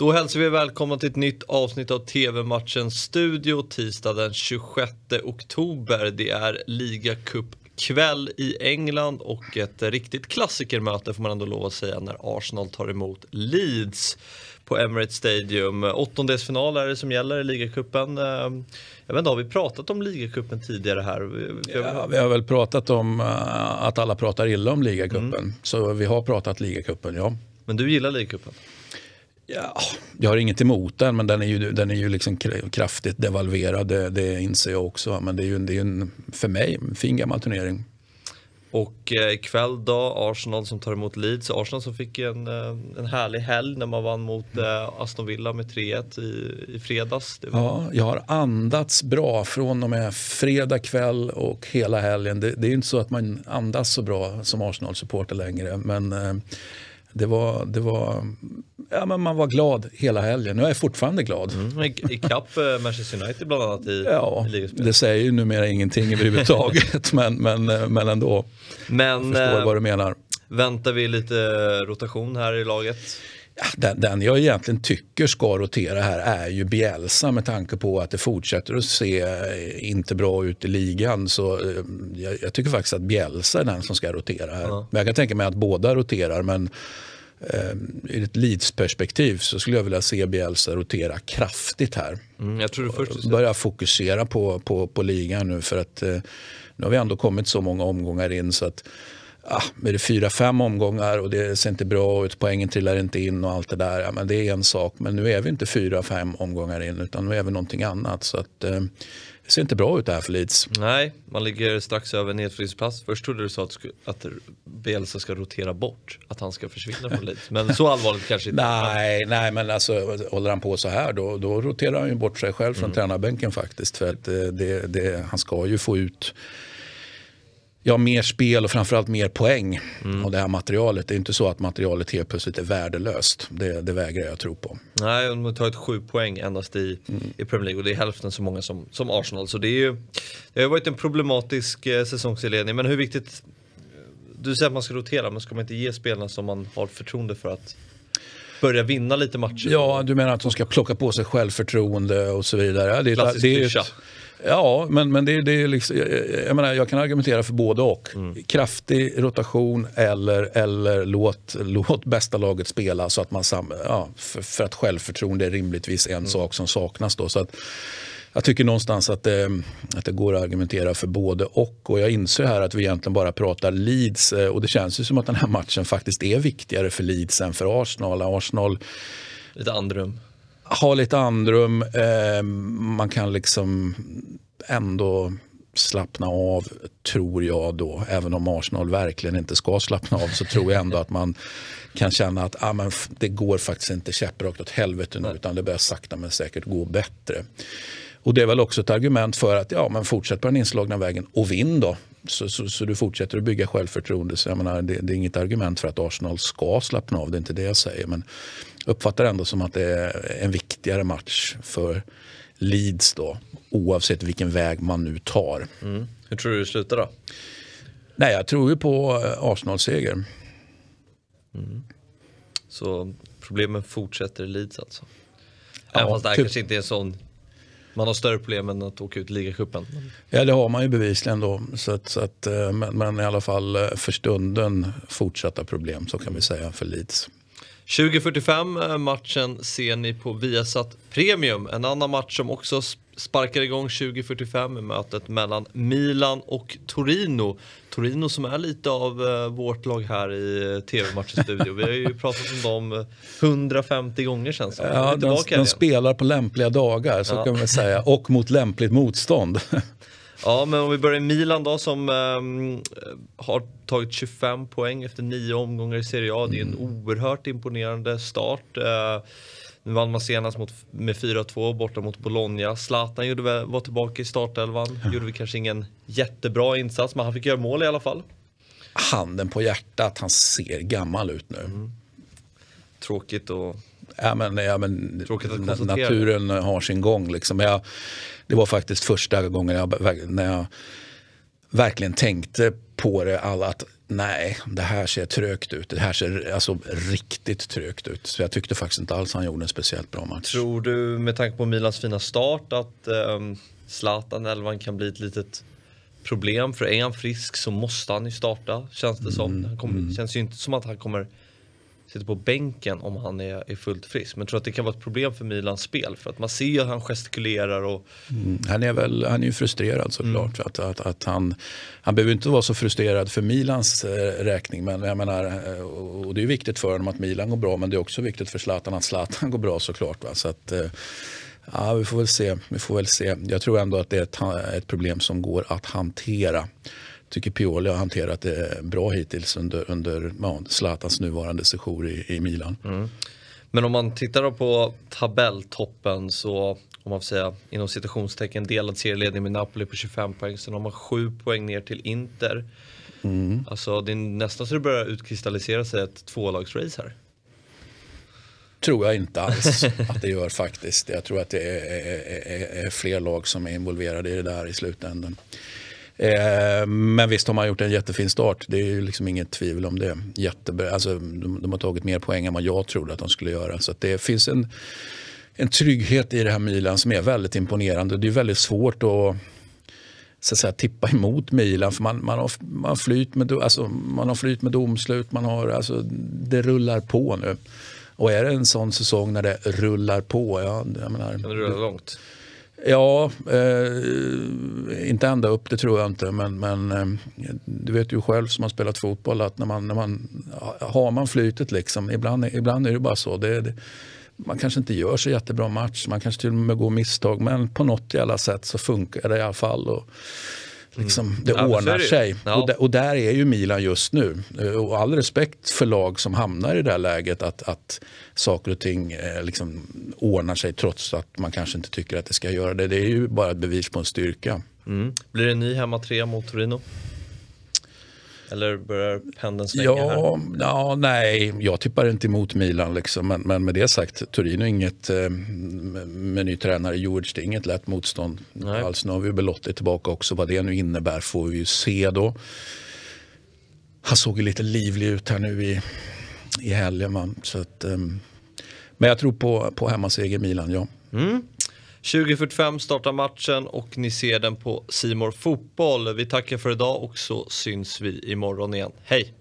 Då hälsar vi välkomna till ett nytt avsnitt av TV-matchens studio tisdag den 26 oktober. Det är ligacup kväll i England och ett riktigt klassikermöte får man ändå lov att säga när Arsenal tar emot Leeds på Emirates Stadium. Åttondelsfinal är det som gäller i ligacupen. Ehm, jag vet inte, har vi pratat om ligacupen tidigare här? Ja, vi har väl pratat om uh, att alla pratar illa om ligacupen. Mm. Så vi har pratat ligacupen, ja. Men du gillar ligacupen? Ja, jag har inget emot den, men den är ju, den är ju liksom kraftigt devalverad. Det, det inser jag också. Men det är ju, det är en, för mig en fin gammal turnering. Och eh, ikväll då, Arsenal som tar emot Leeds. Arsenal som fick en, eh, en härlig helg när man vann mot eh, Aston Villa med 3-1 i, i fredags. Var... Ja, jag har andats bra från och med fredag kväll och hela helgen. Det, det är inte så att man andas så bra som Arsenal-supporter längre. Men eh, det var, det var, ja, men man var glad hela helgen. Jag är fortfarande glad. Mm, Ikapp eh, Manchester United bland annat i, ja, i Det säger ju numera ingenting överhuvudtaget men, men, eh, men ändå. Men, jag förstår eh, vad du menar. Väntar vi lite rotation här i laget? den, den jag egentligen tycker ska rotera här är ju Bielsa med tanke på att det fortsätter att se inte bra ut i ligan. Så jag, jag tycker faktiskt att Bielsa är den som ska rotera här. Mm. Men jag kan tänka mig att båda roterar. Men eh, i ett Leeds-perspektiv så skulle jag vilja se Bielsa rotera kraftigt här. Mm, jag tror du först Börja fokusera på, på, på ligan nu för att eh, nu har vi ändå kommit så många omgångar in så att ah, är det fyra, fem omgångar och det ser inte bra ut, poängen trillar inte in och allt det där. Ja, men det är en sak, men nu är vi inte fyra, fem omgångar in utan nu är vi någonting annat. Så att, eh, det ser inte bra ut det här för Leeds. Nej, man ligger strax över nedflyttningsplats. Först trodde du sa att, att Bielsa ska rotera bort, att han ska försvinna från Leeds. Men så allvarligt kanske inte. nej, nej, men alltså håller han på så här då, då roterar han ju bort sig själv från mm. tränarbänken faktiskt. För att eh, det, det, han ska ju få ut ja, mer spel och framförallt mer poäng mm. av det här materialet. Det är inte så att materialet helt plötsligt är värdelöst. Det, det vägrar jag tro på. Nej, de har tagit sju poäng endast i, mm. i Premier League och det är hälften så många som, som Arsenal. Så det, är ju, det har varit en problematisk eh, säsongsinledning. Men hur viktigt, du säger att man ska rotera, men ska man inte ge spelarna som man har förtroende för att börja vinna lite matcher? Ja, du menar att de ska plocka på sig självförtroende och så vidare. Det, Klassisk det, det Ja, men, men det, det är liksom, jag, menar, jag kan argumentera för både och. Mm. Kraftig rotation eller, eller låt, låt bästa laget spela så att man sam, ja, för, för att självförtroende är rimligtvis en mm. sak som saknas. Då, så att, jag tycker någonstans att det, att det går att argumentera för både och. Och jag inser här att vi egentligen bara pratar Leeds eh, och det känns ju som att den här matchen faktiskt är viktigare för Leeds än för Arsenal. Arsenal Lite andrum ha lite andrum. Eh, man kan liksom ändå slappna av, tror jag då. Även om Arsenal verkligen inte ska slappna av så tror jag ändå att man kan känna att ah, men det går faktiskt inte käpprakt åt helvete nu utan det börjar sakta men säkert gå bättre. Och Det är väl också ett argument för att ja, men fortsätt på den inslagna vägen och vinn då. Så, så, så, du fortsätter att bygga självförtroende. Så jag menar, det, det, är inget argument för att Arsenal ska slappna av, det är inte det jag säger. Men uppfattar ändå som att det är en viktigare match för Leeds då, oavsett vilken väg man nu tar. Mm. Hur tror du det slutar då? Nej, jag tror ju på eh, Arsenal-seger. Mm. Så problemen fortsätter i Leeds alltså? Även ja, fast det här typ... kanske inte är en sån man har större problem än att åka ut i ligacupen. Ja det har man ju bevisligen då. Så att, så att, eh, men, men, i alla fall eh, för stunden fortsatta problem så kan vi säga för Leeds. 2045 eh, matchen ser ni på Viasat Premium. En annan match som också sparkar igång 2045 är mötet mellan Milan och Torino. Torino som är lite av uh, vårt lag här i uh, TV-matchens studio. Vi har ju pratat om dem 150 gånger sen. Så ja, de, de spelar på lämpliga dagar, så ja. kan man säga. Och mot lämpligt motstånd. Ja, men om vi börjar i Milan då som um, har tagit 25 poäng efter nio omgångar i Serie A. Det är en mm. oerhört imponerande start. Uh, nu vann man senast mot, med 4-2 borta mot Bologna. Zlatan gjorde väl, var tillbaka i startelvan. Gjorde vi kanske ingen jättebra insats, men han fick göra mål i alla fall. Handen på hjärtat, han ser gammal ut nu. Mm. Tråkigt och Ja, men, ja, men, naturen har sin gång. Liksom. Jag, det var faktiskt första gången jag, när jag verkligen tänkte på det. Alla, att Nej, det här ser trögt ut. Det här ser alltså riktigt trögt ut. Så jag tyckte faktiskt inte alls han gjorde en speciellt bra match. Tror du med tanke på Milans fina start att um, Zlatan elvan kan bli ett litet problem? För är han frisk så måste han ju starta känns det som. Mm, han kommer, mm. känns ju inte som att han kommer sitter på bänken om han är, är fullt frisk. Men jag tror att det kan vara ett problem för Milans spel för att man ser att han gestikulerar. Och... Mm, han är väl han är ju frustrerad såklart. Mm. Att, att, att han, han behöver inte vara så frustrerad för Milans eh, räkning. Men jag menar, eh, och det är viktigt för honom att Milan går bra men det är också viktigt för Zlatan att Zlatan går bra såklart. Va? Så att, eh, Ja, vi får väl se. Vi får väl se. Jag tror ändå att det är ett, ett problem som går att hantera tycker Pioli har hanterat det bra hittills under, under ja, Zlatans nuvarande sejour i, i Milan. Mm. Men om man tittar på tabelltoppen så om man får säga inom citationstecken delad serieledning med Napoli på 25 poäng. Sen har man 7 poäng ner till Inter. Mm. Alltså det är nästan så det börjar utkristallisera sig ett tvålagsrace här. Tror jag inte alls att det gör faktiskt. Jag tror att det är, är, är, är fler lag som är involverade i det där i slutändan. Eh, men visst har man gjort en jättefin start. Det är ju liksom inget tvivel om det. Jättebra. Alltså, de, de har tagit mer poäng än vad jag trodde att de skulle göra. Så det finns en, en trygghet i det här Milan som är väldigt imponerande. Det är väldigt svårt att så att säga, tippa emot Milan. För man, man, har, man, flyt med, alltså, man har flyt med domslut, man har, alltså, det rullar på nu. Och är det en sån säsong när det rullar på, ja, jag menar, kan det rulla långt? Ja, eh, inte ända upp det tror jag inte. Men, men eh, du vet ju själv som har spelat fotboll att när man, när man har man flytet liksom. Ibland, ibland är det bara så. Det, det, man kanske inte gör så jättebra match. Man kanske till och med går misstag. Men på något jävla sätt så funkar det i alla fall. Och, Liksom, mm. det mm. ordnar sig. Ja. Och, där, och, där är ju Milan just nu. Och all respekt för lag som hamnar i det här läget att, att saker och ting eh, liksom ordnar sig trots att man kanske inte tycker att det ska göra det. Det är ju bara ett bevis på en styrka. Mm. Blir det en ny hemma tre mot Torino? Eller börjar pendeln svänga ja, här? Ja, nej, jag tippar inte emot Milan. Liksom. Men, men med det sagt, Torino är inget, eh, med ny tränare George, det är inget lätt motstånd nej. alls. Nu har vi Belotti tillbaka också. Vad det nu innebär får vi ju se då. Han såg ju lite livlig ut här nu i, i helgen. Man. Så att, eh, men jag tror på, på hemmaseger Milan, ja. Mm. 20.45 startar matchen och ni ser den på Simor Fotboll. Vi tackar för idag och så syns vi imorgon igen. Hej!